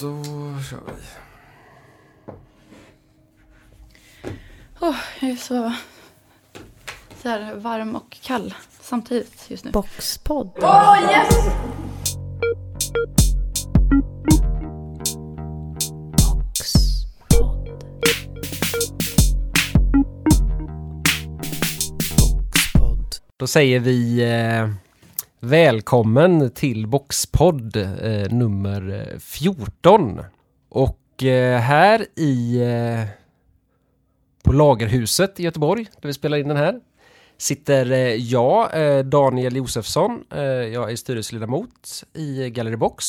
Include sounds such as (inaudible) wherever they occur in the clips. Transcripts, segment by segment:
Då kör vi. Åh, jag är så, så här varm och kall samtidigt just nu. Boxpodd. Åh, yes! Då säger vi eh, välkommen till Boxpodd eh, nummer 14. Och eh, här i eh, på Lagerhuset i Göteborg, där vi spelar in den här, sitter eh, jag, eh, Daniel Josefsson. Eh, jag är styrelseledamot i Gallery Box.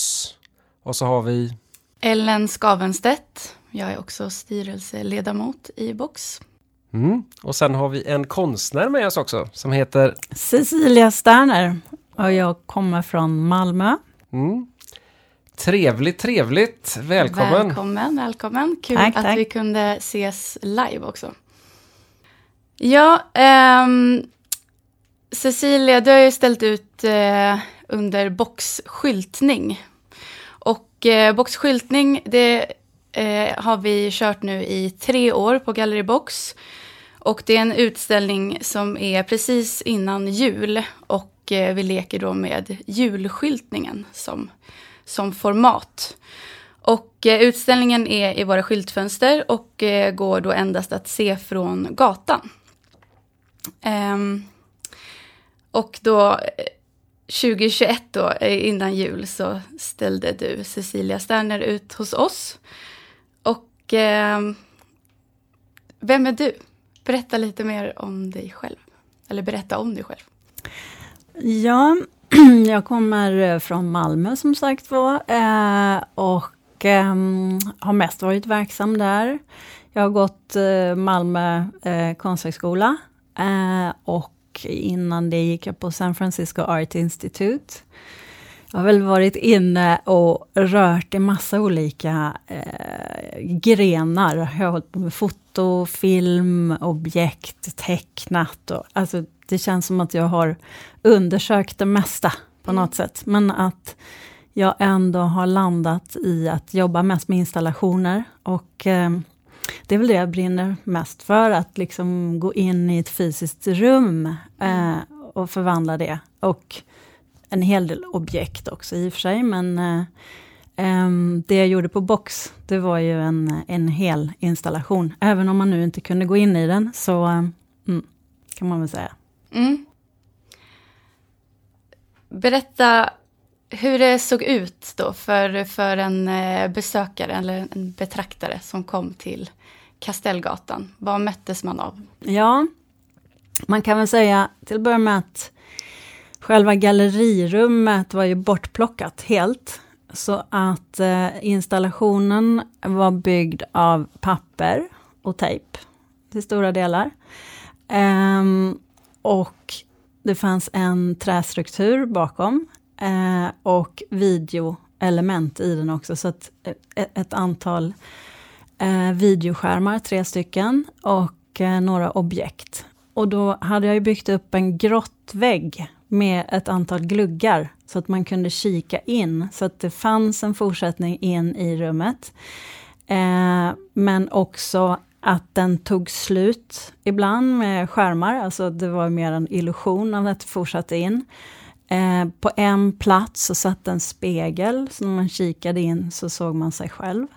Och så har vi Ellen Skavenstedt. Jag är också styrelseledamot i Box. Mm. Och sen har vi en konstnär med oss också som heter Cecilia Sterner. Och jag kommer från Malmö. mm. Trevligt, trevligt. Välkommen. Välkommen, välkommen. Kul Tack, att tack. vi kunde ses live också. Ja, ehm, Cecilia, du har ju ställt ut eh, under boxskyltning. Och eh, boxskyltning, det eh, har vi kört nu i tre år på Gallery Box. Och det är en utställning som är precis innan jul. Och eh, vi leker då med julskyltningen som, som format. Och eh, utställningen är i våra skyltfönster och eh, går då endast att se från gatan. Ehm, och då eh, 2021 då, eh, innan jul, så ställde du Cecilia Sterner ut hos oss. Och ehm, vem är du? Berätta lite mer om dig själv. Eller berätta om dig själv. Ja, (clears throat) jag kommer eh, från Malmö som sagt var. Eh, och ehm, har mest varit verksam där. Jag har gått eh, Malmö konsthögskola. Och innan det gick jag på San Francisco Art Institute. Jag har väl varit inne och rört i massa olika eh, grenar. Jag har hållit på med foto, film, objekt, tecknat. Och, alltså, det känns som att jag har undersökt det mesta på något sätt. Men att jag ändå har landat i att jobba mest med installationer. Och eh, det är väl det jag brinner mest för, att liksom gå in i ett fysiskt rum eh, och förvandla det. Och en hel del objekt också i och för sig, men eh, det jag gjorde på Box, det var ju en, en hel installation. Även om man nu inte kunde gå in i den, så mm, kan man väl säga. Mm. Berätta hur det såg ut då för, för en eh, besökare eller en betraktare som kom till Kastellgatan. Vad möttes man av? Ja, man kan väl säga till att börja med att själva gallerirummet var ju bortplockat helt. Så att eh, installationen var byggd av papper och tejp till stora delar. Ehm, och det fanns en trästruktur bakom eh, och videoelement i den också. Så att eh, ett, ett antal eh, videoskärmar, tre stycken, och eh, några objekt. Och då hade jag ju byggt upp en grottvägg med ett antal gluggar, så att man kunde kika in, så att det fanns en fortsättning in i rummet. Eh, men också att den tog slut ibland med skärmar, alltså det var mer en illusion av att det fortsatte in. Eh, på en plats så satt en spegel, så när man kikade in så såg man sig själv.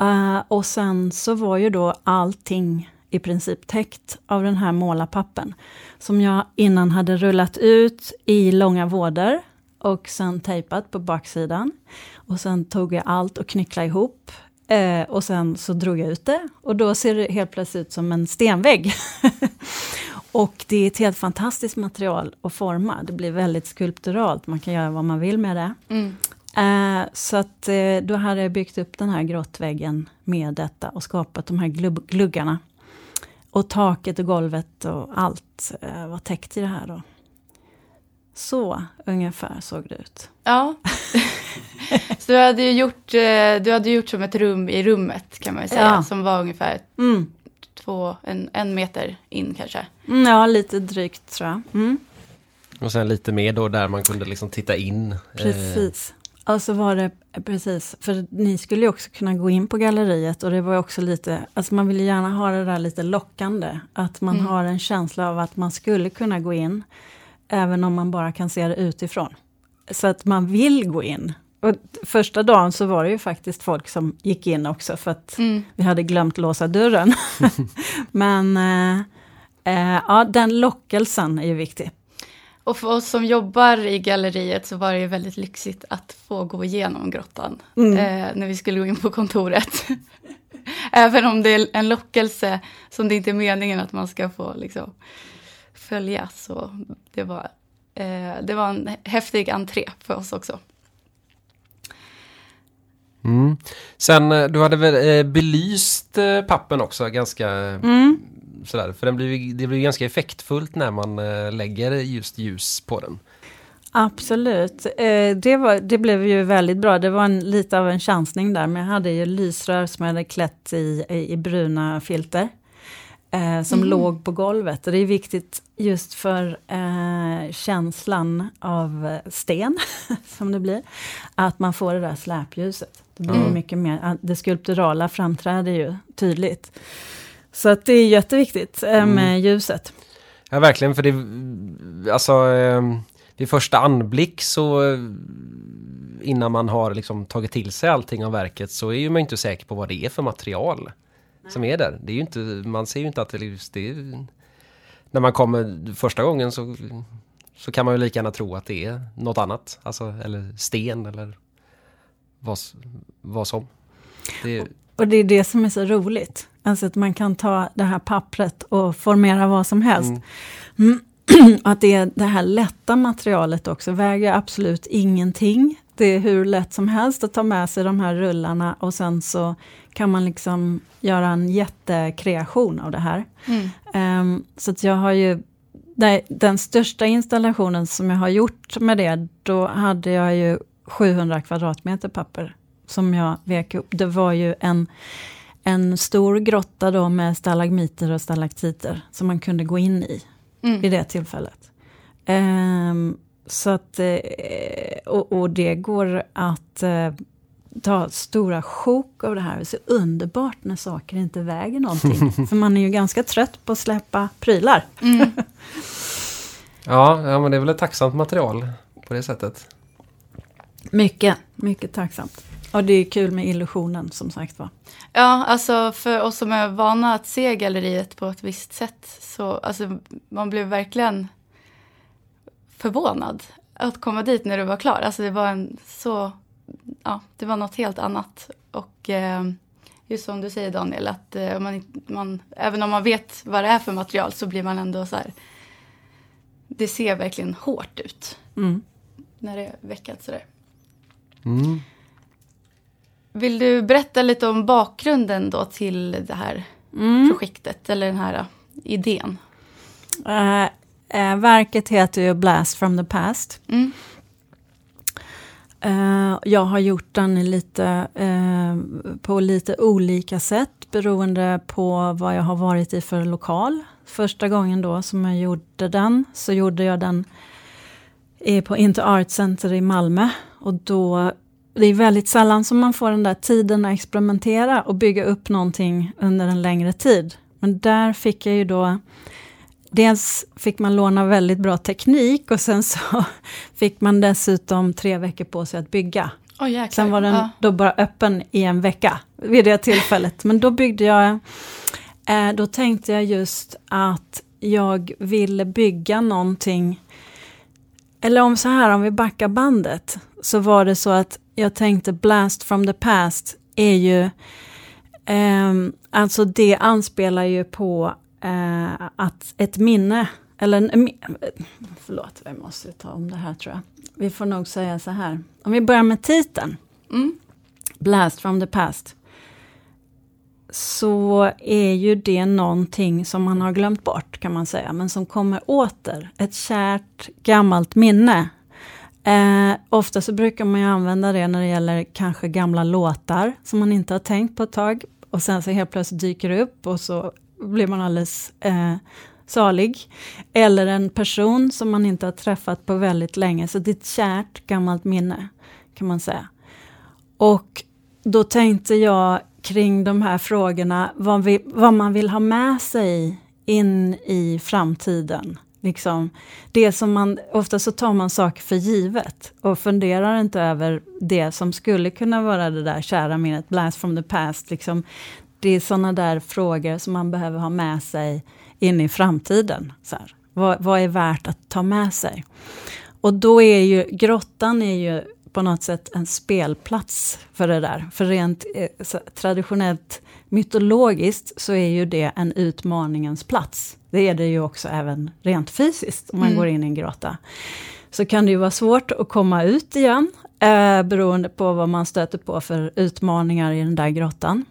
Eh, och sen så var ju då allting i princip täckt av den här målarpappen. Som jag innan hade rullat ut i långa vådor och sen tejpat på baksidan. Och sen tog jag allt och knycklade ihop. Eh, och sen så drog jag ut det och då ser det helt plötsligt ut som en stenvägg. (laughs) och det är ett helt fantastiskt material att forma. Det blir väldigt skulpturalt, man kan göra vad man vill med det. Mm. Eh, så att eh, då hade jag byggt upp den här grottväggen med detta och skapat de här glub- gluggarna. Och taket och golvet och allt eh, var täckt i det här då. Så ungefär såg det ut. Ja. (laughs) Så du hade, ju gjort, eh, du hade gjort som ett rum i rummet kan man ju säga. Ja. Som var ungefär Mm. två, en, en meter in kanske. Mm, ja, lite drygt tror jag. Mm. Och sen lite mer då där man kunde liksom titta in. eh, Precis. Och så var det precis, för ni skulle ju också kunna gå in på galleriet och det var också lite, alltså man vill ju gärna ha det där lite lockande. Att man Mm. har en känsla av att man skulle kunna gå in, även om man bara kan se det utifrån. Så att man vill gå in. Och första dagen så var det ju faktiskt folk som gick in också, för att Mm. vi hade glömt låsa dörren. (laughs) Men eh, eh, ja, den lockelsen är ju viktig. Och för oss som jobbar i galleriet så var det ju väldigt lyxigt att få gå igenom grottan. Mm. Eh, när vi skulle gå in på kontoret. (laughs) Även om det är en lockelse som det inte är meningen att man ska få liksom, följa. Så det var, det var en häftig entré för oss också. Mm. Sen, eh, du hade väl eh, belyst eh, pappen också ganska Mm. sådär. För den blir, det blir ganska effektfullt när man eh, lägger just ljus på den. Absolut. Eh, det, var, det blev ju väldigt bra. Det var en, lite av en chansning där, men jag hade ju lysrör som jag hade klätt i, i, i bruna filter. Eh, som Mhm. låg på golvet. Och det är viktigt just för eh, känslan av eh, sten, (laughs) som det blir, att man får det där släpljuset. Det blir Mm. mycket mer, ah, det skulpturala framträder ju tydligt. Så att det är jätteviktigt eh, med Mm. ljuset. Ja, verkligen. För det, alltså, eh, vid första anblick så innan man har liksom tagit till sig allting av verket så är ju man inte säker på vad det är för material som är där. Det är ju inte, man ser ju inte att det, är- det är, när man kommer första gången så, så kan man ju lika gärna tro att det är något annat. Alltså, eller sten eller vad, vad som. Det, Och det är det som är så roligt. Alltså att man kan ta det här pappret och formera vad som helst. mm, (clears throat) Att det, är det här lätta materialet också väger absolut ingenting. Det är hur lätt som helst att ta med sig de här rullarna och sen så kan man liksom göra en jättekreation av det här. Mm. Ehm, så att jag har ju, nej, den största installationen som jag har gjort med det, då hade jag ju 700 kvadratmeter papper som jag vek upp. Det var ju en, en stor grotta då med stalagmiter och stalaktiter som man kunde gå in i Mm. det tillfället. Ehm, så att, eh, och, och det går att eh, ta stora sjok av det här. Det är så underbart när saker inte väger någonting. (laughs) För man är ju ganska trött på att släppa prylar. Mm. (laughs) ja, ja, men det är väl ett tacksamt material på det sättet. Mycket, mycket tacksamt. Och det är kul med illusionen som sagt var. Ja, alltså för oss som är vana att se galleriet på ett visst sätt så alltså, man blev verkligen förvånad att komma dit när du var klar. Alltså det var en så, ja, det var något helt annat. Och eh, just som du säger Daniel, att eh, man, man, även om man vet vad det är för material så blir man ändå så här, det ser verkligen hårt ut Mm. när det är veckat sådär. Mm. Vill du berätta lite om bakgrunden då till det här Mm. projektet eller den här uh, idén? Eh, eh, verket heter ju Blast from the past. Mm. Eh, jag har gjort den lite, eh, på lite olika sätt beroende på vad jag har varit i för lokal. Första gången då som jag gjorde den så gjorde jag den på Inter Art Center i Malmö. Och då, det är väldigt sällan som man får den där tiden att experimentera och bygga upp någonting under en längre tid. Men där fick jag ju då Dels fick man låna väldigt bra teknik och sen så (laughs) fick man dessutom tre veckor på sig att bygga. Oh, jäklar. Sen var den Ja. då bara öppen i en vecka vid det tillfället. Men då byggde jag, eh, då tänkte jag just att jag ville bygga någonting, eller om så här, om vi backar bandet, så var det så att jag tänkte Blast from the past är ju, ehm, alltså det anspelar ju på eh, att ett minne, eller en, förlåt, vi måste ta om det här tror jag. Vi får nog säga så här, om vi börjar med titeln, Mm. Blast from the past, så är ju det någonting som man har glömt bort kan man säga, men som kommer åter. Ett kärt gammalt minne. Eh, ofta så brukar man ju använda det när det gäller kanske gamla låtar som man inte har tänkt på ett tag. Och sen så helt plötsligt dyker det upp och så blir man alldeles eh, salig. Eller en person som man inte har träffat på väldigt länge. Så det är ett kärt gammalt minne kan man säga. Och då tänkte jag kring de här frågorna, vad, vi, vad man vill ha med sig in i framtiden. Liksom, det som man, ofta så tar man saker för givet och funderar inte över det som skulle kunna vara det där kära minnet, blast from the past. Liksom, det är sådana där frågor som man behöver ha med sig in i framtiden. Så här. Vad, vad är värt att ta med sig? Och då är ju grottan är ju på något sätt en spelplats för det där. För rent eh, traditionellt mytologiskt så är ju det en utmaningens plats. Det är det ju också även rent fysiskt om man mm. går in i en grotta. Så kan det ju vara svårt att komma ut igen, eh, beroende på vad man stöter på för utmaningar i den där grottan.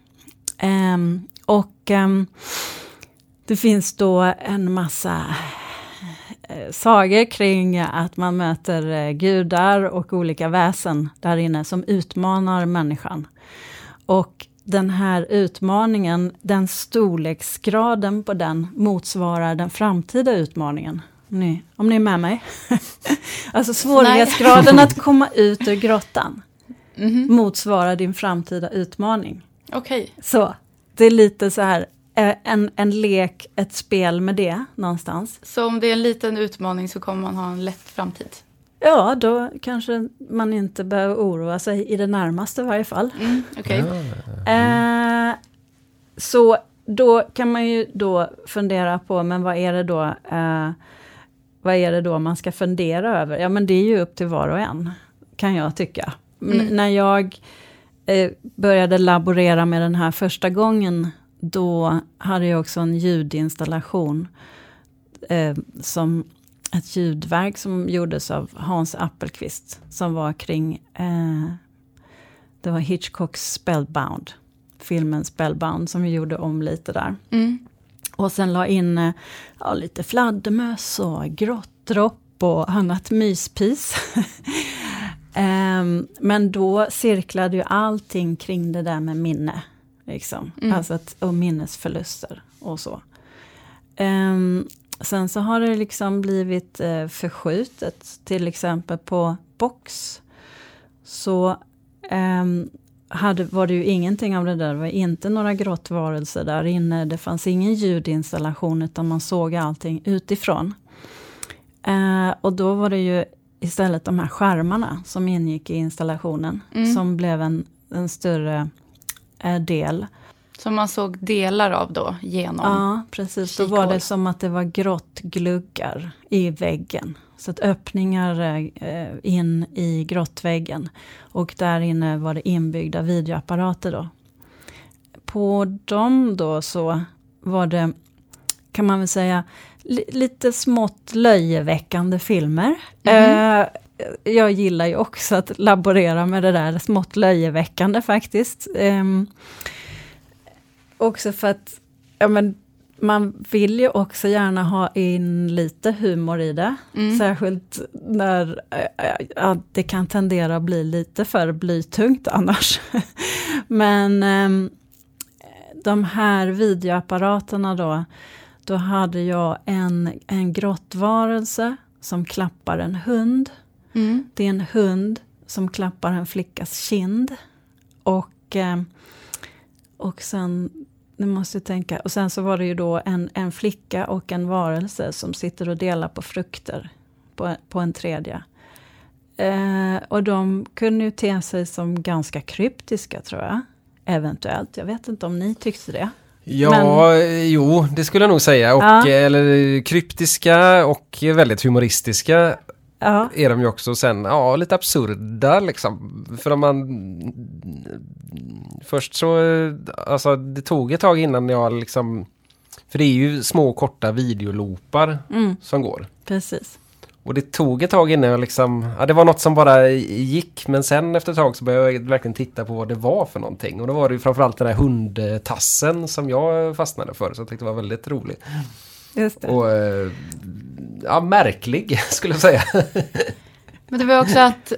Eh, och eh, det finns då en massa Eh, sagor kring att man möter eh, gudar och olika väsen där inne som utmanar människan. Och den här utmaningen, den storleksgraden på den motsvarar den framtida utmaningen. Ni, om ni är med mig? (laughs) alltså svårighetsgraden att komma ut ur grottan (laughs) mm -hmm. motsvarar din framtida utmaning. Okej. Okay. Så, det är lite så här, Eh, en, en lek, ett spel med det någonstans. Så om det är en liten utmaning så kommer man ha en lätt framtid? Ja, då kanske man inte behöver oroa sig i det närmaste i varje fall. Mm, okay. eh, så då kan man ju då fundera på, men vad är det då eh, vad är det då man ska fundera över? Ja, men det är ju upp till var och en, kan jag tycka. Mm. När jag eh, började laborera med den här första gången då hade jag också en ljudinstallation. Eh, som ett ljudverk som gjordes av Hans Appelqvist. Som var kring, eh, det var Hitchcocks Spellbound. Filmen Spellbound som vi gjorde om lite där. Mm. Och sen la in eh, ja, lite fladdermöss och grottdropp och annat myspis. (laughs) um, men då cirklade ju allting kring det där med minne. Liksom. Mm. Alltså att, och minnesförluster och så. Um, sen så har det liksom blivit uh, förskjutet, till exempel på box. Så um, hade, var det ju ingenting av det där, det var inte några grottvarelser där inne. Det fanns ingen ljudinstallation utan man såg allting utifrån. Uh, och då var det ju istället de här skärmarna som ingick i installationen. Mm. Som blev en, en större Eh, del. Som man såg delar av då genom Ja, precis. Då var det som att det var grottgluggar i väggen. Så att öppningar eh, in i grottväggen. Och där inne var det inbyggda videoapparater då. På dem då så var det, kan man väl säga, lite smått löjeväckande filmer. Mm. Eh, jag gillar ju också att laborera med det där smått löjeväckande faktiskt. Um, också för att ja, men, man vill ju också gärna ha in lite humor i det. Mm. Särskilt när ja, det kan tendera att bli lite för blytungt annars. (laughs) Men um, de här videoapparaterna då, då hade jag en, en grottvarelse som klappar en hund. Mm. Det är en hund som klappar en flickas kind. Och, eh, och sen, nu måste jag tänka, och sen så var det ju då en, en flicka och en varelse som sitter och delar på frukter på, på en tredje. Eh, och de kunde ju te sig som ganska kryptiska tror jag. Eventuellt, jag vet inte om ni tyckte det. Ja, Men... jo, det skulle jag nog säga. Och, ja. Eller kryptiska och väldigt humoristiska ja. är de ju också sen, ja, lite absurda liksom. För om man... Först så, alltså det tog ett tag innan jag liksom... För det är ju små korta videoloopar mm. som går. Precis. Och det tog ett tag innan jag liksom, ja det var något som bara gick men sen efter ett tag så började jag verkligen titta på vad det var för någonting. Och då var det ju framförallt den där hundtassen som jag fastnade för så jag tyckte det var väldigt roligt. Just det. Och eh, ja, märklig (laughs) skulle jag säga. Men det var också att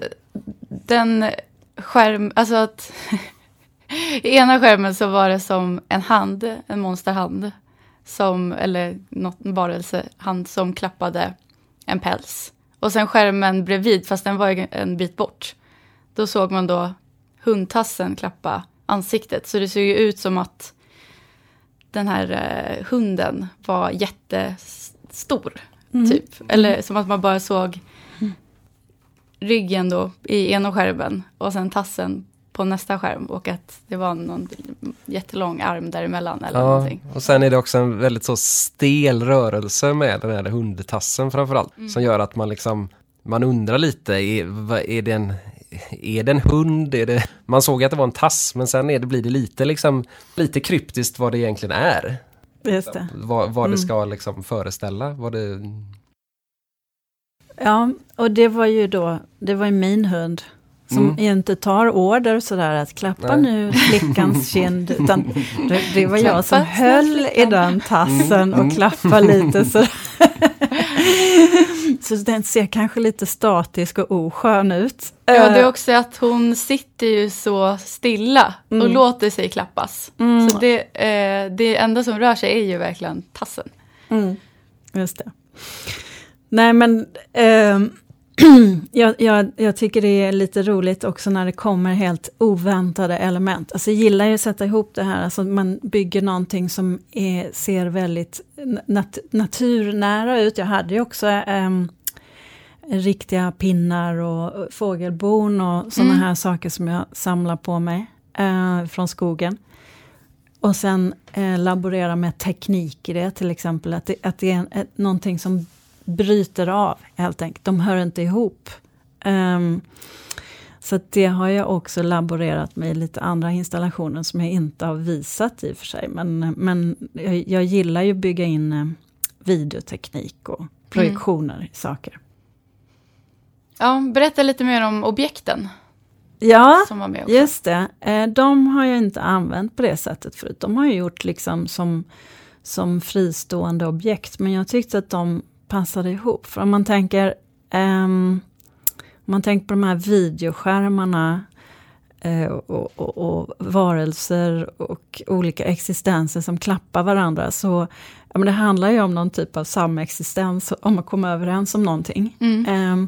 den skärm, alltså att (laughs) i ena skärmen så var det som en hand, en monsterhand. Som, eller något, en varelsehand som klappade en päls. Och sen skärmen bredvid, fast den var en bit bort. då såg man då hundtassen klappa ansiktet. Så det såg ju ut som att den här eh, hunden var jättestor. Mm. Typ. Eller som att man bara såg ryggen då i ena skärmen och sen tassen på nästa skärm och att det var någon jättelång arm däremellan eller Ja, någonting. och sen är det också en väldigt så stel rörelse med den här hundtassen framförallt. Mm. Som gör att man liksom, man undrar lite, är, vad, är, det en, är det en hund? Är det, man såg att det var en tass, men sen är det, blir det lite liksom, lite kryptiskt vad det egentligen är. Just det. Vad, vad Mm. det ska liksom föreställa. Vad det, Ja, och det var ju då, det var ju min hund. Som Mm. inte tar order sådär att klappa Nej. nu flickans (laughs) kind. Utan det, det var jag som höll i den tassen Mm, och klappade lite så. (laughs) så den ser kanske lite statisk och oskön ut. Ja, det är Eh, också att hon sitter ju så stilla och Mm. låter sig klappas. mm, Så det, eh, det enda som rör sig är ju verkligen tassen. Mm, just det. Nej men ehm, (clears throat) jag, jag, jag tycker det är lite roligt också när det kommer helt oväntade element. Alltså jag gillar ju att sätta ihop det här, alltså man bygger någonting som är, ser väldigt nat naturnära ut. Jag hade ju också ehm, riktiga pinnar och fågelbon och sådana Mm. här saker som jag samlar på mig eh, från skogen. Och sen eh, laborera med teknik i det, till exempel att det, att det är en, ett, någonting som bryter av, helt enkelt. De hör inte ihop. Ehm, så det har jag också laborerat med i lite andra installationer som jag inte har visat i och för sig. Men, men jag, jag gillar ju att bygga in eh, videoteknik och projektioner i saker. Ja, berätta lite mer om objekten Ja. Just det, Eh, de har jag inte använt på det sättet förut. De har jag gjort liksom som, som fristående objekt, men jag tyckte att de passade ihop. För om man tänker, ehm, om man tänker på de här videoskärmarna eh, och, och, och varelser och olika existenser som klappar varandra, så ja, men det handlar ju om någon typ av samexistens, om att komma överens om någonting. Mm. Ehm,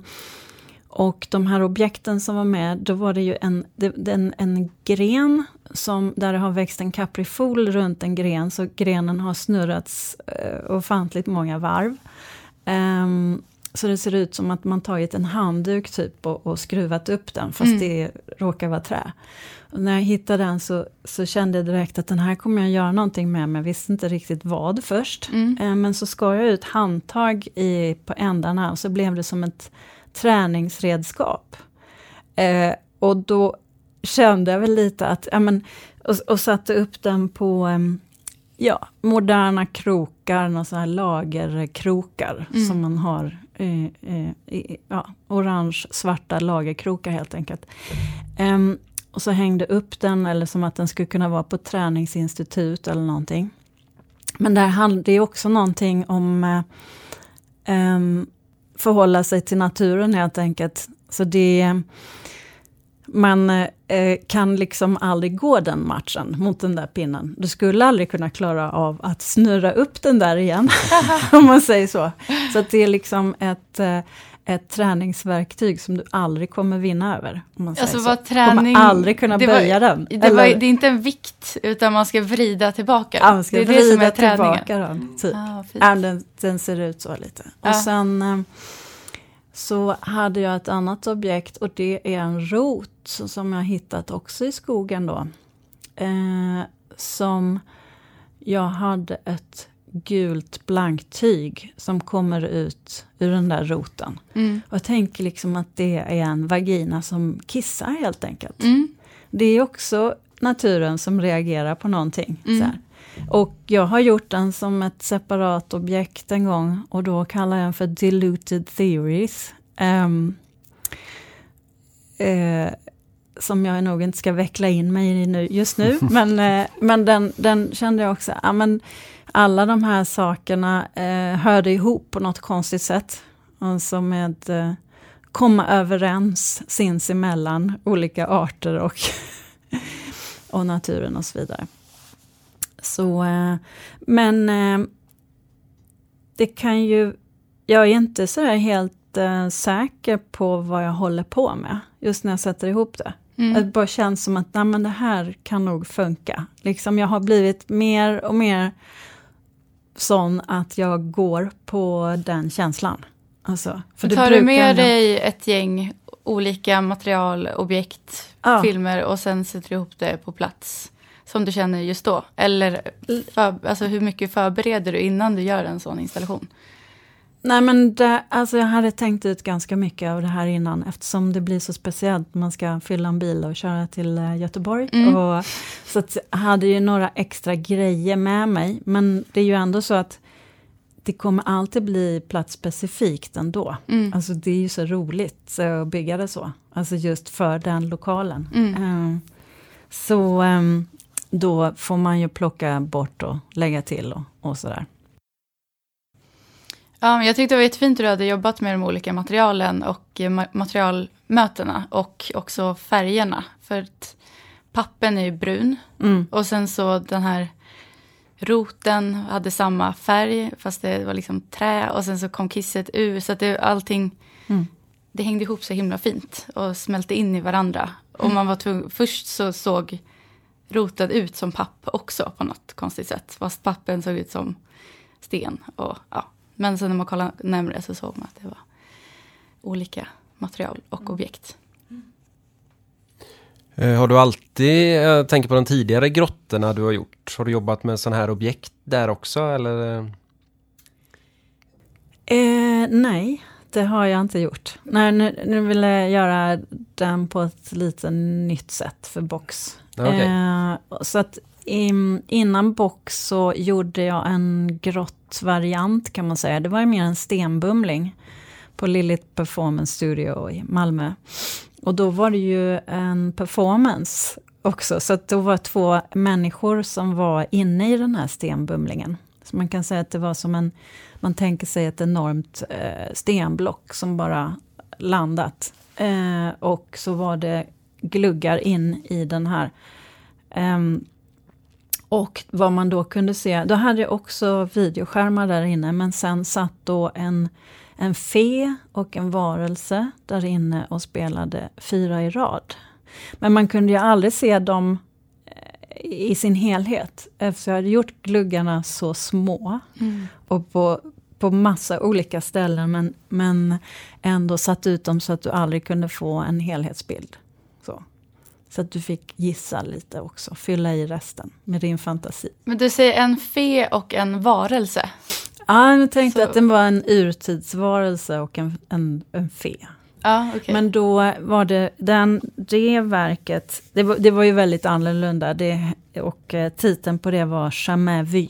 och de här objekten som var med, då var det ju en, en, en gren som, där det har växt en kaprifol runt en gren, så grenen har snurrats uh, ofantligt många varv. Ehm, så det ser ut som att man tagit en handduk typ och, och skruvat upp den, fast Mm. det råkar vara trä. Och när jag hittade den så, så kände jag direkt att den här kommer jag göra någonting med, men jag visste inte riktigt vad först. Mm. Eh, Men så skar jag ut handtag i, på ändarna och så blev det som ett träningsredskap. Eh, och då kände jag väl lite att, ja men, och, och satte upp den på em, ja, moderna krokar, några sådana här lagerkrokar Mm. som man har. Eh, eh, ja, orange-svarta lagerkrokar helt enkelt. Em, och så hängde upp den, eller som att den skulle kunna vara på ett träningsinstitut eller någonting. Men det, hand, det också någonting om eh, em, förhålla sig till naturen helt enkelt. Så det, man eh, kan liksom aldrig gå den matchen mot den där pinnen. Du skulle aldrig kunna klara av att snurra upp den där igen, (laughs) om man säger så. Så det är liksom ett, eh, ett träningsverktyg som du aldrig kommer vinna över. Om man säger Alltså så. vad träning... kommer aldrig kunna var- böja den. Det, var, det är inte en vikt, utan man ska vrida tillbaka. Ja, man ska det är vrida tillbaka den. Typ. Ah, den, den ser ut så lite. Och Ja. sen eh, så hade jag ett annat objekt och det är en rot som jag hittat också i skogen då. Eh, som jag hade ett gult blankt tyg som kommer ut ur den där roten. Mm. Och jag tänker liksom att det är en vagina som kissar helt enkelt. Mm. Det är också naturen som reagerar på någonting. Mm. Och jag har gjort den som ett separat objekt en gång och då kallar jag den för Diluted Theories. Ehm, eh, som jag nog inte ska veckla in mig i nu, just nu. (laughs) men eh, men den, den kände jag också, ja, men alla de här sakerna eh, hörde ihop på något konstigt sätt. Alltså med eh, komma överens sinsemellan, olika arter och, (laughs) och naturen och så vidare. Så, eh, men eh, det kan ju, jag är inte så här helt inte säker på vad jag håller på med, just när jag sätter ihop det. Mm. Det bara känns som att nej, men det här kan nog funka. Liksom jag har blivit mer och mer sån att jag går på den känslan. Alltså, för Tar du med dig ett gäng olika material, objekt, Ja. filmer och sen sätter du ihop det på plats som du känner just då? Eller för, alltså, hur mycket förbereder du innan du gör en sån installation? Nej men det, alltså jag hade tänkt ut ganska mycket av det här innan eftersom det blir så speciellt. Man ska fylla en bil och köra till eh, Göteborg. Mm. Och, så att jag hade ju några extra grejer med mig. Men det är ju ändå så att det kommer alltid bli platsspecifikt ändå. Mm. Alltså det är ju så roligt eh, att bygga det så. Alltså just för den lokalen. Mm. Eh, Så ehm, då får man ju plocka bort och lägga till och, och sådär. Ja, jag tyckte det var jättefint hur du hade jobbat med de olika materialen och eh, ma- materialmötena och också färgerna. För att pappen är ju brun Mm. och sen så den här roten hade samma färg fast det var liksom trä och sen så kom kisset ur så att det, allting Mm. det hängde ihop så himla fint och smälte in i varandra. Och man var tvungen, först så såg roten ut som papp också på något konstigt sätt. Fast pappen såg ut som sten. Och, ja. Men sen när man kollade närmare så såg man att det var olika material och objekt. Eh, Har du alltid, jag tänker på de tidigare grottorna du har gjort, har du jobbat med sådana här objekt där också eller? Eh, nej, det har jag inte gjort. Nej, nu, nu vill jag göra den på ett lite nytt sätt för box. Okej. Eh, så att im, innan box så gjorde jag en grottvariant kan man säga. Det var ju mer en stenbumling på Lilith Performance Studio i Malmö. Och då var det ju en performance också, så att det var två människor som var inne i den här stenbumlingen. Så man kan säga att det var som en, man tänker sig ett enormt eh, stenblock som bara landat. Eh, och så var det gluggar in i den här. Eh, och vad man då kunde se, då hade jag också videoskärmar där inne, men sen satt då en, en fe och en varelse där inne och spelade fyra i rad. Men man kunde ju aldrig se dem i sin helhet, eftersom jag hade gjort gluggarna så små och på, på massa olika ställen, men, men ändå satt ut dem så att du aldrig kunde få en helhetsbild. Så. Så att du fick gissa lite också, fylla i resten med din fantasi. Men du säger en fe och en varelse. Ja, jag tänkte Så- att den var en urtidsvarelse och en, en, en fe. Ja, okej. Men då var det den, det verket, det var, det var ju väldigt annorlunda. Det, och eh, titeln på det var Jamais vu.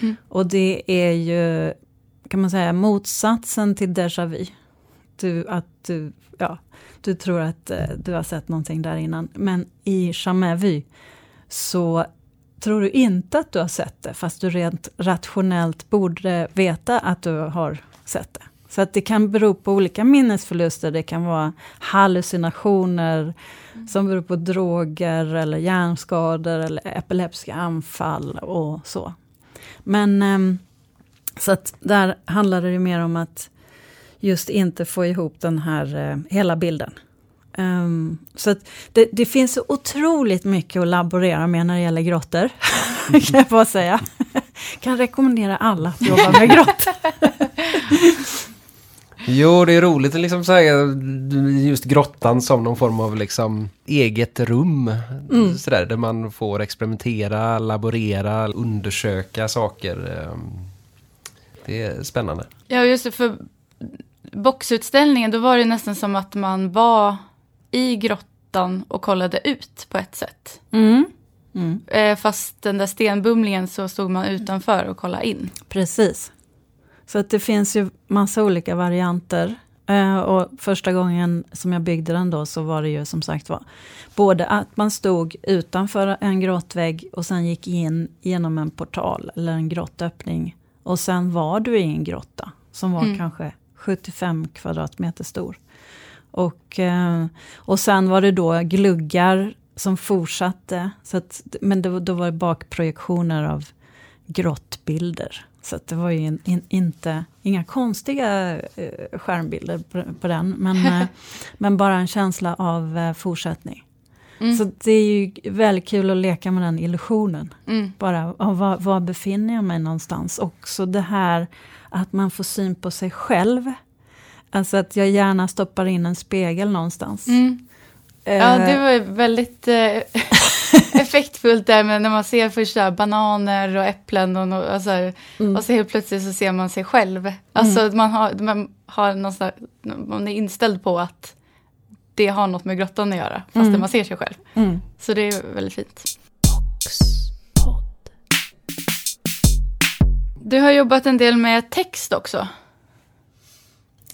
Mm. Och det är ju, kan man säga, motsatsen till déjà vu. Du, att du, ja, du tror att eh, du har sett någonting där innan. Men i Jamais vu så tror du inte att du har sett det, fast du rent rationellt borde veta att du har sett det. Så att det kan bero på olika minnesförluster, det kan vara hallucinationer som beror på droger eller hjärnskador eller epileptiska anfall och så. Men ehm, så att där handlar det mer om att just inte få ihop den här eh, hela bilden. Ehm, så att det, det finns så otroligt mycket att laborera med när det gäller grottor. (laughs) kan jag bara säga. kan rekommendera alla att jobba med (laughs) grottor. Jo, det är roligt att liksom säga just grottan som någon form av liksom eget rum. Mm. Sådär, där man får experimentera, laborera, undersöka saker. ehm. Det är spännande. Ja, just det, för boxutställningen, då var det nästan som att man var i grottan och kollade ut på ett sätt. Mm. Mm. Eh, fast den där stenbumlingen så stod man utanför och kollade in. Precis. Så att det finns ju massa olika varianter. Eh, och första gången som jag byggde den då så var det ju som sagt var både att man stod utanför en grottvägg och sen gick in genom en portal eller en grottöppning. Och sen var du i en grotta som var Mm. kanske 75 kvadratmeter stor. Och, eh, och sen var det då gluggar som fortsatte. Så att, men då, då var det bakprojektioner av grottbilder. Så det var ju in, in, inte, inga konstiga eh, skärmbilder på, på den, men, (laughs) eh, men bara en känsla av eh, fortsättning. Mm. Så det är ju väldigt kul att leka med den illusionen. Mm. Bara, var, var befinner jag mig någonstans? Också det här att man får syn på sig själv. Alltså att jag gärna stoppar in en spegel någonstans. Mm. Ja, Eh, det var väldigt eh, (laughs) effektfullt där med när man ser först så här bananer och äpplen och, no, alltså, mm. och så helt plötsligt så ser man sig själv. Alltså man har, man har någon slags, man är inställd på att det har något med grottan att göra, fast Mm. man ser sig själv. Mm. Så det är väldigt fint. Du har jobbat en del med text också.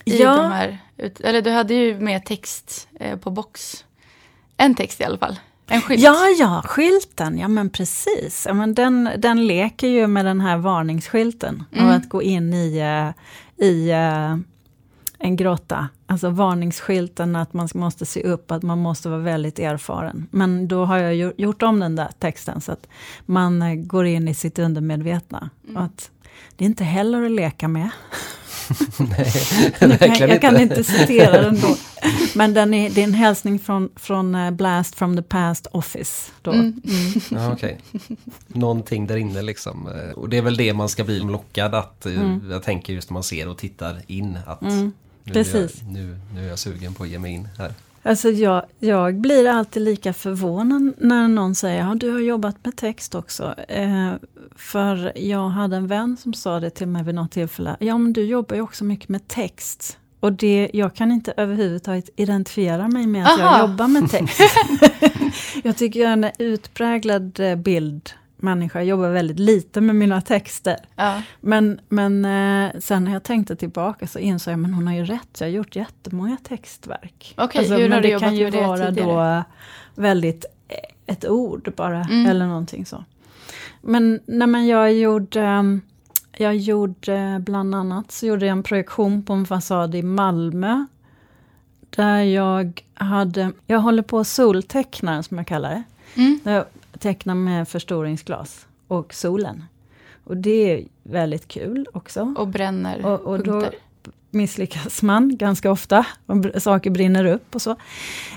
I Ja. de här, eller du hade ju med text eh, på box. En text i alla fall. En skylt. Ja, ja, skylten, ja men precis. Ja, men den, den leker ju med den här varningsskylten. Mm. Av att gå in i, eh, i eh, en grotta. Alltså varningsskylten att man måste se upp, att man måste vara väldigt erfaren. Men då har jag gjort om den där texten så att man eh, går in i sitt undermedvetna. Mm. Och att det är inte heller att leka med. (laughs) Nej, Jag kan, jag kan inte. citera den då. (laughs) Men den är, det är en hälsning från, från eh, Blast from the Past Office. Då. Mm. Mm. (laughs) Ja, okej. Någonting där inne liksom. Eh, Och det är väl det man ska bli lockad att, eh, Mm. jag tänker just när man ser och tittar in att Mm. nu, precis. Är jag, nu, nu är jag sugen på att ge mig in här. Alltså jag, jag blir alltid lika förvånad när någon säger ja, du har jobbat med text också. Eh, för jag hade en vän som sa det till mig vid något tillfälle. Ja, men du jobbar ju också mycket med text. Och det, jag kan inte överhuvudtaget identifiera mig med att Aha. jag jobbar med text. (laughs) jag tycker jag är en utpräglad eh, bildmänniska. Jag jobbar väldigt lite med mina texter. Ja. Men, men eh, sen när jag tänkte tillbaka så insåg jag, men hon har ju rätt, jag har gjort jättemånga textverk. Okej, hur men har du det jobbat kan ju med det vara tidigare? då väldigt eh, ett ord bara, Mm. eller någonting så. Men, nej, men jag gjorde, ehm, jag gjorde bland annat så gjorde jag en projektion på en fasad i Malmö. Där jag hade, jag håller på att solteckna som jag kallar det. Mm. Jag tecknar med förstoringsglas och solen. Och det är väldigt kul också. Och bränner Och, och då punkter. misslyckas man ganska ofta. Saker brinner upp och så.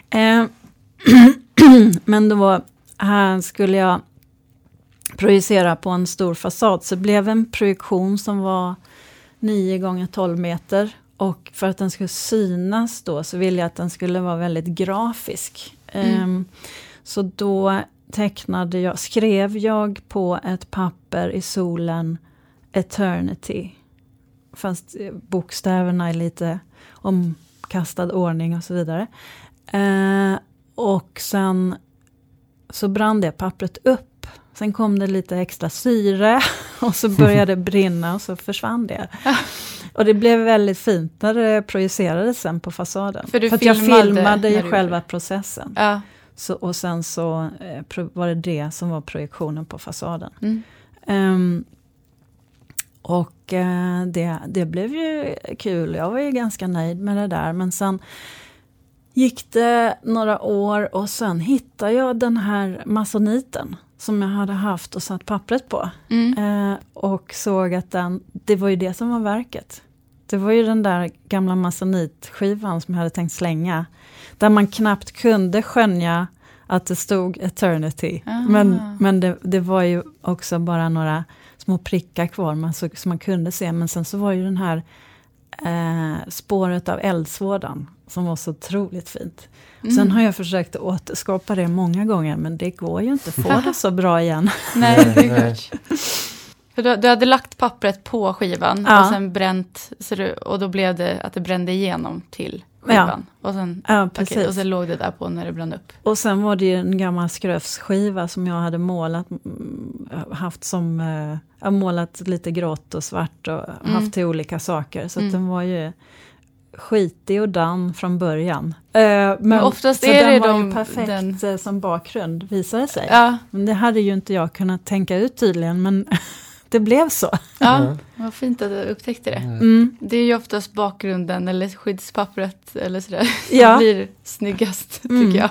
Eh, (clears throat) men då här skulle jag projicera på en stor fasad. Så det blev en projektion som var 9 gånger 12 meter. Och för att den skulle synas då så ville jag att den skulle vara väldigt grafisk. Mm. Eh, så då tecknade jag, skrev jag på ett papper i solen Eternity. Fast eh, bokstäverna är lite omkastad ordning och så vidare. Eh, och sen så brann det pappret upp. Sen kom det lite extra syre (laughs) och så började det (laughs) brinna och så försvann det. (laughs) Och det blev väldigt fint när det projicerades sen på fasaden. För du att jag filmade ju själva processen. Ja. Så, och sen så eh, var det det som var projektionen på fasaden. Mm. Ehm, och eh, det, det blev ju kul, jag var ju ganska nöjd med det där. Men sen gick det några år och sen hittade jag den här masoniten som jag hade haft och satt pappret på. Mm. Eh, och såg att den, det var ju det som var verket. Det var ju den där gamla masonitskivan som jag hade tänkt slänga. Där man knappt kunde skönja att det stod Eternity. Ah. Men, men det, det var ju också bara några små prickar kvar man så, som man kunde se. Men sen så var ju den här eh, spåret av eldsvådan som var så otroligt fint. Mm. Sen har jag försökt att återskapa det många gånger men det går ju inte att få (laughs) det så bra igen. Nej, Nej. För du, du hade lagt pappret på skivan Ja. och sen bränt, så du, och då blev det att det brände igenom till skivan. Och, sen, Ja, precis. och sen låg det där på när det brann upp. Och sen var det ju en gammal skröfsskiva som jag hade målat, mm, haft som, har målat lite grått och svart och haft till olika saker. Så Mm. den var ju skitig och damm från början. Eh, men, oftast så är den det var de- ju perfekt den- eh, som bakgrund, visade sig. Ja, Men det hade ju inte jag kunnat tänka ut tydligen, men (laughs) det blev så. ja Ja. vad fint att du upptäckte det. Mm. Det är ju oftast bakgrunden eller skyddspappret eller sådär (laughs) Ja. som blir snyggast Mm. tycker jag.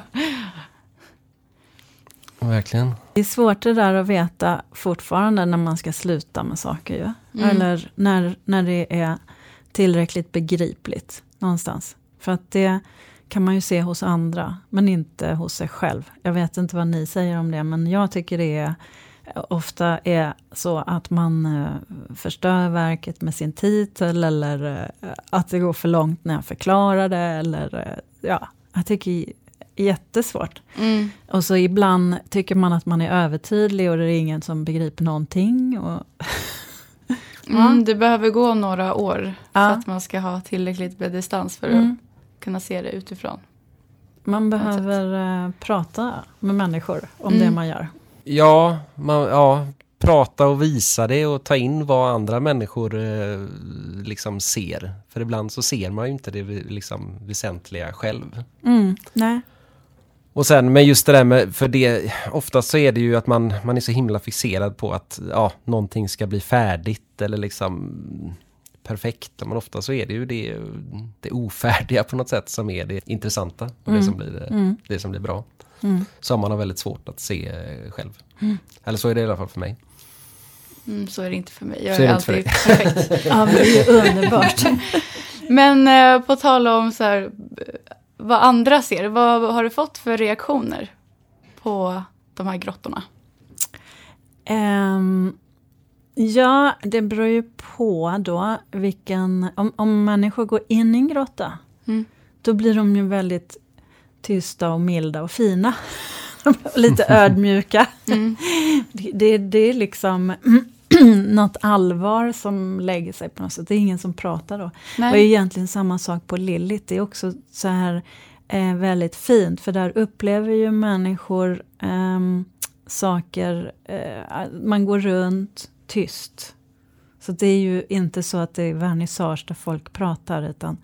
Verkligen. Det är svårt det där att veta fortfarande när man ska sluta med saker ju. Mm. Eller när, när det är tillräckligt begripligt någonstans. För att det kan man ju se hos andra, men inte hos sig själv. Jag vet inte vad ni säger om det, men jag tycker det är ofta är så att man eh, förstör verket med sin titel eller eh, att det går för långt när jag förklarar det. Eller, eh, ja, jag tycker jättesvårt. Mm. Och så ibland tycker man att man är övertydlig och det är ingen som begriper någonting. Och, (laughs) Mm, det behöver gå några år Ja. för att man ska ha tillräckligt med distans för Mm. att kunna se det utifrån. man behöver eh, prata med människor om Mm. det man gör. Ja, man, ja, prata och visa det och ta in vad andra människor eh, liksom ser. För ibland så ser man ju inte det liksom väsentliga själv. Mm, nej. Och sen med just det där med, för det, oftast så är det ju att man, man är så himla fixerad på att ja, någonting ska bli färdigt eller liksom perfekt. Men ofta så är det ju det, det ofärdiga på något sätt som är det intressanta och det, som blir, Mm. det som blir bra. Mm. Som man har väldigt svårt att se eh, själv. Eller så är det i alla fall för mig. Mm, så är det inte för mig. Jag Så är, alltid perfekt. Ja, men det är underbart. (laughs) Men eh, på tal om så här, vad andra ser, vad har du fått för reaktioner på de här grottorna? Ehm, ja, det beror ju på då vilken... Om, om människor går in i en grotta, Mm. då blir de ju väldigt tysta och milda och fina. (laughs) Lite (laughs) ödmjuka. Mm. (laughs) Det, det, det är liksom (clears throat) något allvar som lägger sig på något sätt. Det är ingen som pratar då. Och det är Nej. egentligen samma sak på Lillit. Det är också så här eh, väldigt fint. För där upplever ju människor ehm, saker. Eh, man går runt tyst. Så det är ju inte så att det är vernissage där folk pratar. Utan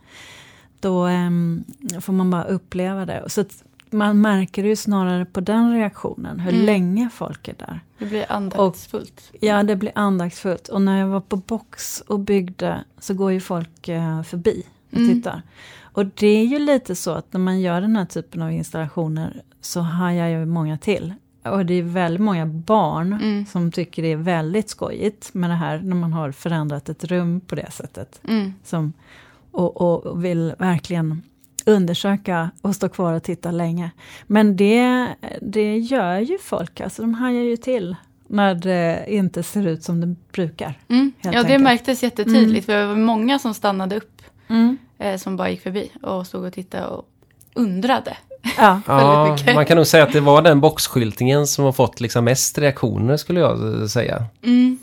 då ehm, får man bara uppleva det. Så man märker ju snarare på den reaktionen. Hur Mm. länge folk är där. Det blir andaktsfullt. Ja, det blir andaktsfullt. Och när jag var på Box och byggde så går ju folk eh, förbi och Mm. tittar. Och det är ju lite så att när man gör den här typen av installationer så hajar ju många till. Och det är väldigt många barn Mm. som tycker det är väldigt skojigt med det här när man har förändrat ett rum på det sättet. Mm. Som, och, och, vill verkligen undersöka och stå kvar och titta länge. Men det, det gör ju folk, alltså de hajar ju till när det inte ser ut som det brukar. Mm. Ja, det enkelt. märktes jättetydligt. För det var många som stannade upp, Mm. eh, som bara gick förbi och stod och tittade och undrade. Ja. (laughs) Ja, Väldigt mycket. man kan nog säga att det var den boxskyltningen som har fått liksom mest reaktioner skulle jag säga. Mm.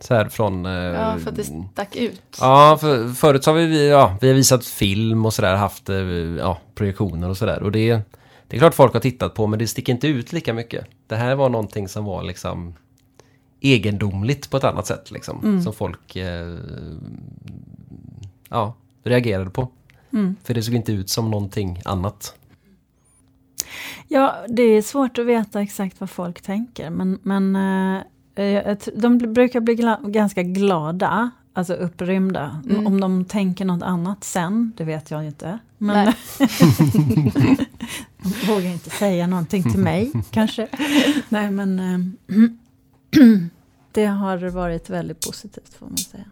Så här från... eh, Ja, för att det stack ut. Ja, för, förut så har vi, ja, vi har visat film och sådär, haft eh, ja, projektioner och sådär. Och det, det är klart folk har tittat på, men det sticker inte ut lika mycket. Det här var någonting som var liksom egendomligt på ett annat sätt liksom. Mm. Som folk eh, ja, reagerade på. Mm. För det såg inte ut som någonting annat. ja, det är svårt att veta exakt vad folk tänker. Men, men eh, de bl- brukar bli ganska glada, alltså upprymda. Mm. Om de tänker något annat sen, det vet jag inte. Men (laughs) de vågar inte säga någonting till mig, (laughs) kanske. Nej, men eh, (clears throat) det har varit väldigt positivt, får man säga.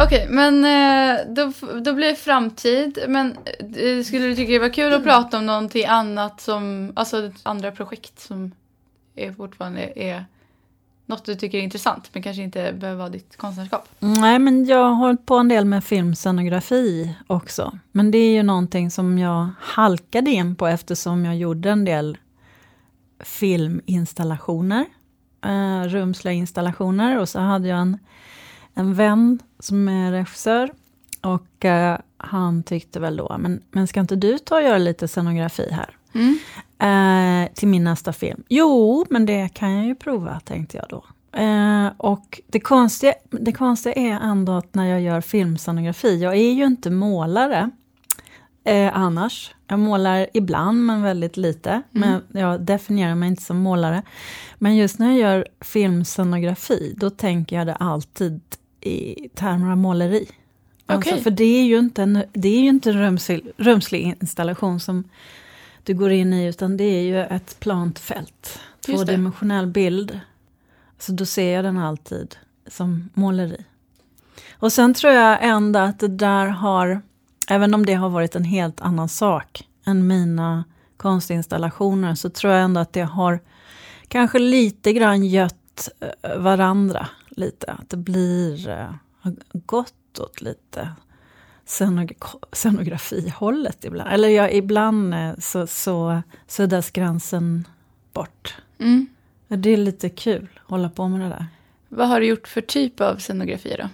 Okej, men eh, då, då blir det framtid. Men eh, skulle du tycka det var kul att prata om någonting annat som, alltså andra projekt som är fortfarande är något du tycker är intressant men kanske inte behöver vara ditt konstnärskap? Nej, men jag har hållit på en del med filmscenografi också. Men det är ju någonting som jag halkade in på eftersom jag gjorde en del filminstallationer. Eh, rumsliga installationer. Och så hade jag en, en vän som är regissör. Och eh, han tyckte väl då, men, men ska inte du ta och göra lite scenografi här? Mm. Eh, till min nästa film. Jo, men det kan jag ju prova, tänkte jag då. Eh, och det konstiga, det konstiga är ändå att när jag gör filmscenografi, jag är ju inte målare eh, annars. Jag målar ibland, men väldigt lite. Men jag definierar mig inte som målare. Men just när jag gör filmscenografi, då tänker jag det alltid i termer av måleri. Alltså, Okej. för det är ju inte en, det är ju inte en rumslig, rumslig installation som du går in i, utan det är ju ett plant fält. Tvådimensionell bild. Så då ser jag den alltid som måleri. Och sen tror jag ändå att det där har, även om det har varit en helt annan sak än mina konstinstallationer, så tror jag ändå att det har kanske lite grann gött eh, varandra lite. Att det blir, eh, har gått åt lite scenog- scenografihållet ibland. Eller ja, ibland eh, så, så suddas gränsen bort. Mm. Det är lite kul att hålla på med det där. Vad har du gjort för typ av scenografi då?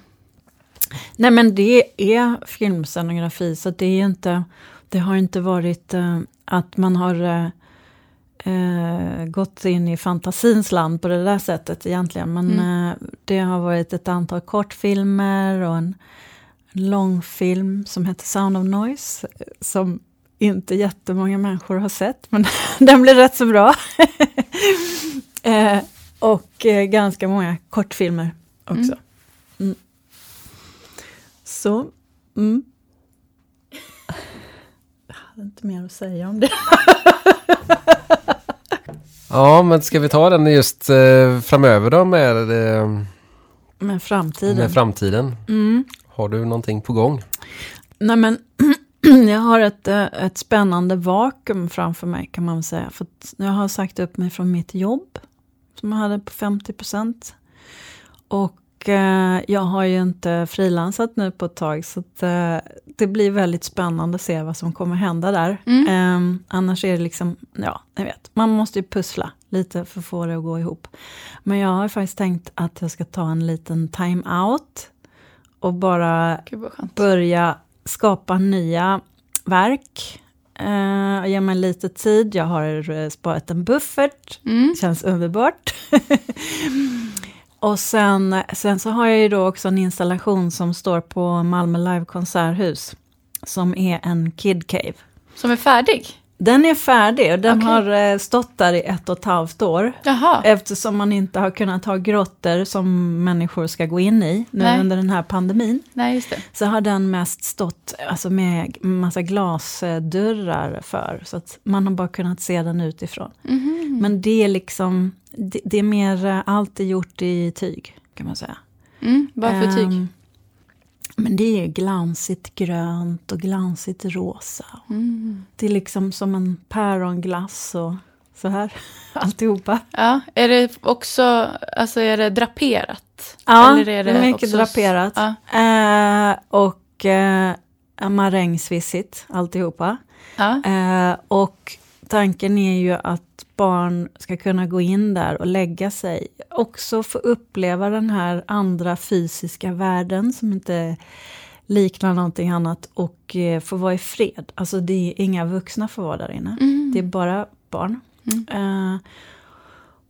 Nej men det är filmscenografi så det är inte, det har inte varit eh, att man har eh, gått in i fantasins land på det där sättet egentligen. Men Mm. eh, det har varit ett antal kortfilmer och en, en långfilm som heter Sound of Noise. eh, Som inte jättemånga människor har sett, men (laughs) den blir rätt så bra. (laughs) eh, och eh, ganska många kortfilmer också. Mm. Mm. Så, mm. Jag hade inte mer att säga om det. (laughs) Ja, men ska vi ta den just eh, framöver då med, eh, Men framtiden. med framtiden? mm. Har du någonting på gång? Nej men, (clears throat) jag har ett, eh, ett spännande vakuum framför mig kan man säga. För jag har sagt upp mig från mitt jobb, som jag hade på 50 procent. Och jag har ju inte frilansat nu på ett tag, så eh, det blir väldigt spännande att se vad som kommer hända där. Mm. Eh, annars är det liksom, ja, jag vet, man måste ju pussla lite för att få det att gå ihop. Men jag har faktiskt tänkt att jag ska ta en liten time-out och bara börja skapa nya verk. Uh, ge mig lite tid, jag har eh, sparat en buffert, Mm. känns underbart. (laughs) och sen, sen så har jag ju då också en installation som står på Malmö Live konserthus. Som är en Kid Cave. Som är färdig? Den är färdig och den Okej. har eh, stått där i ett och ett halvt år. Jaha. Eftersom man inte har kunnat ha grottor som människor ska gå in i nu Nej. under den här pandemin. Nej, så har den mest stått alltså med massa glasdörrar för. Så att man har bara kunnat se den utifrån. Mhm. Men det är liksom, det, det är mer, eh, allt är gjort i tyg kan man säga. Mm. Vad för tyg? Ehm, men det är glansigt grönt och glansigt rosa. Mm. Det är liksom som en päronglass och så här, (laughs) alltihopa. Ja, är det också, alltså är det draperat? Ja, Eller det är är, det mycket också- draperat. Ja. Eh, och eh, marängsvissigt alltihopa. Ja. Eh, och tanken är ju att barn ska kunna gå in där och lägga sig. Också få uppleva den här andra fysiska världen som inte liknar någonting annat och eh, få vara i fred. Alltså det är inga vuxna får vara där inne. Mm. Det är bara barn. Mm. Eh,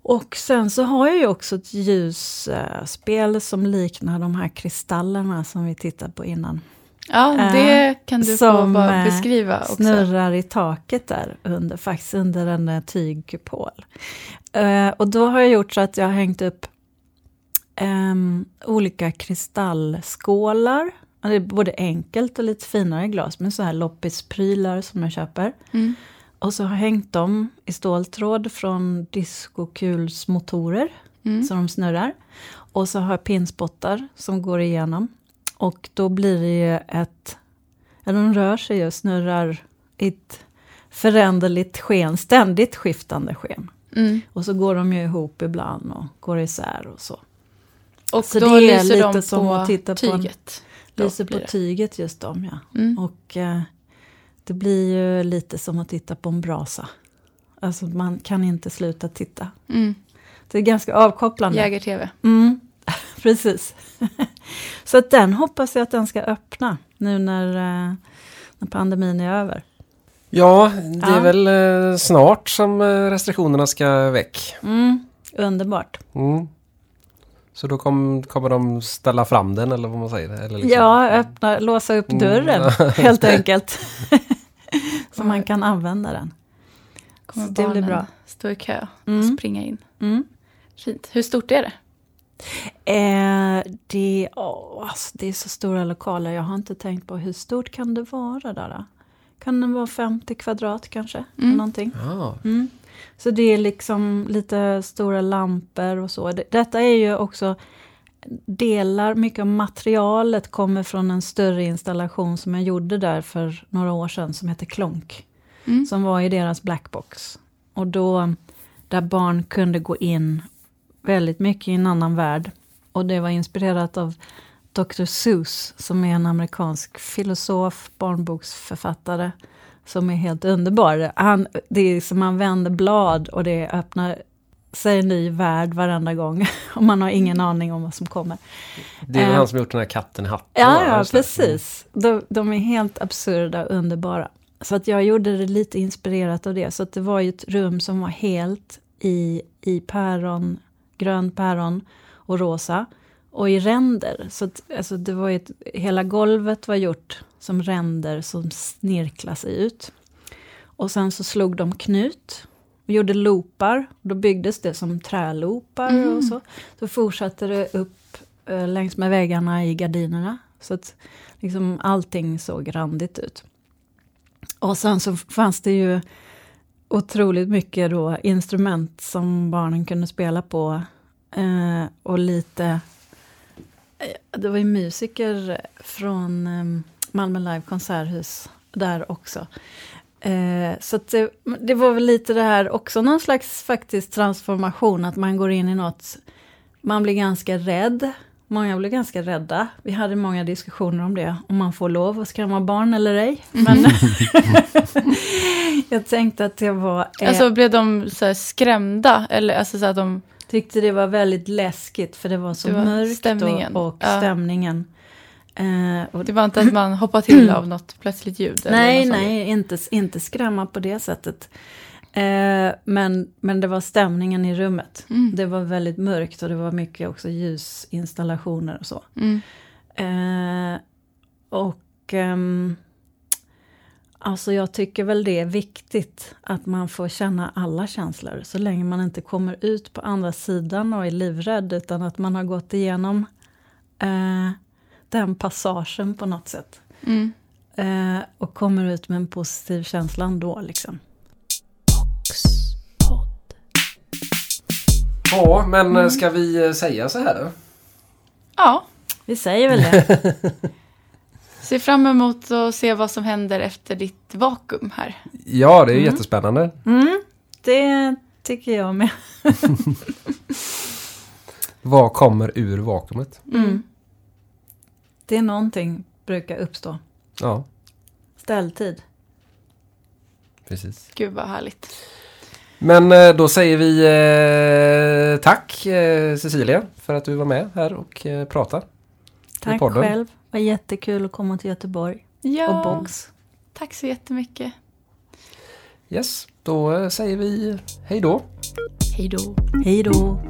och sen så har jag ju också ett ljusspel som liknar de här kristallerna som vi tittade på innan. Ja, det kan du få som, bara eh, beskriva också. Snurrar i taket där, under, faktiskt under en eh, tygkupol. Eh, och då har jag gjort så att jag har hängt upp ehm, olika kristallskålar. Det är både enkelt och lite finare glas, men så här loppisprylar som jag köper. Mm. Och så har jag hängt dem i ståltråd från diskokulsmotorer, Mm. så de snurrar. Och så har jag pinspottar som går igenom. Och då blir det ju ett... Ja, de rör sig och snurrar i ett föränderligt sken, ständigt skiftande sken. Mm. Och så går de ju ihop ibland och går isär och så. Och Så då det är lyser lite de som på att titta på en- tyget. Lyser på tyget just de, ja. Mm. Och eh, det blir ju lite som att titta på en brasa. Alltså man kan inte sluta titta. Mm. Det är ganska avkopplande. Jäger-tv. Mm, precis. (laughs) Så att den hoppas jag att den ska öppna nu när, eh, när pandemin är över. Ja, det är Ja. väl eh, snart som eh, restriktionerna ska väck. Mm, underbart. Mm. Så då kom, kommer de ställa fram den eller vad man säger? Eller liksom. Ja, öppna, låsa upp Mm. dörren (laughs) helt enkelt. (laughs) Så man kan använda den. Kommer Så det blir bra. stå i kö och Mm. springa in. Mm. Fint. Hur stort är det? Eh, det, åh, alltså, det är så stora lokaler. Jag har inte tänkt på hur stort kan det vara där? Då? kan den vara 50 kvadrat kanske. Mm. Någonting. Ja. Mm. Så det är liksom lite stora lampor och så. Det- Detta är ju också delar, mycket av materialet kommer från en större installation som jag gjorde där för några år sedan som heter Klonk. Mm. Som var i deras blackbox. Och då, där barn kunde gå in väldigt mycket i en annan värld. Och det var inspirerat av Dr. Seuss, som är en amerikansk filosof, barnboksförfattare, som är helt underbar. Han, det är som man vänder blad och det öppnar sig en ny värld varenda gång. (laughs) Och man har ingen aning om vad som kommer. Det är väl Eh. han som gjort den här katten i hatten? Ja, ja precis. De, de är helt absurda och underbara. Så att jag gjorde det lite inspirerat av det. Så att det var ju ett rum som var helt i, i päron, grön päron och rosa. Och i ränder. Så att, alltså det var ju ett, hela golvet var gjort som ränder som snirklar sig ut. Och sen så slog de knut. Och gjorde loopar. Då byggdes det som träloopar Mhm. och så. Så fortsatte det upp eh, längs med väggarna i gardinerna. Så att liksom allting såg randigt ut. Och sen så fanns det ju otroligt mycket då instrument som barnen kunde spela på. Eh, och lite... Eh, det var ju musiker från eh, Malmö Live konserthus där också. Eh, så att det, det var väl lite det här också, någon slags faktiskt transformation, att man går in i något, man blir ganska rädd. Många blir ganska rädda. Vi hade många diskussioner om det, om man får lov att skrämma barn eller ej. Men (laughs) jag tänkte att det var... eh, Alltså blev de så skrämda? Eller alltså så att de... tyckte det var väldigt läskigt, för det var så Det var mörkt stämningen. och, och Ja. stämningen. Eh, och Det var inte att man hoppade till av något plötsligt ljud? Nej, något nej, inte, inte skrämma på det sättet. Eh, men, men det var stämningen i rummet. Mm. Det var väldigt mörkt och det var mycket också ljusinstallationer och så. Mm. Eh, och ehm, alltså jag tycker väl det är viktigt att man får känna alla känslor. Så länge man inte kommer ut på andra sidan och är livrädd. Utan att man har gått igenom eh, den passagen på något sätt. Mm. Eh, och kommer ut med en positiv känsla ändå. Liksom. Ja, men eh, ska vi eh, säga så här då? Ja, Vi säger väl det. (laughs) ser fram emot att se vad som händer efter ditt vakuum här. Ja, det är jättespännande. Mm, det tycker jag med. (laughs) Vad kommer ur vakuumet? Mm. Det är någonting brukar uppstå. Ja, Ställtid. precis. Gud vad härligt. Men eh, då säger vi eh, tack eh, Cecilia för att du var med här och eh, pratade. Tack podden. själv. Det var jättekul att komma till Göteborg. Ja, Och Box. tack så jättemycket. Yes, då eh, säger vi hej då. Hej då. Hej då.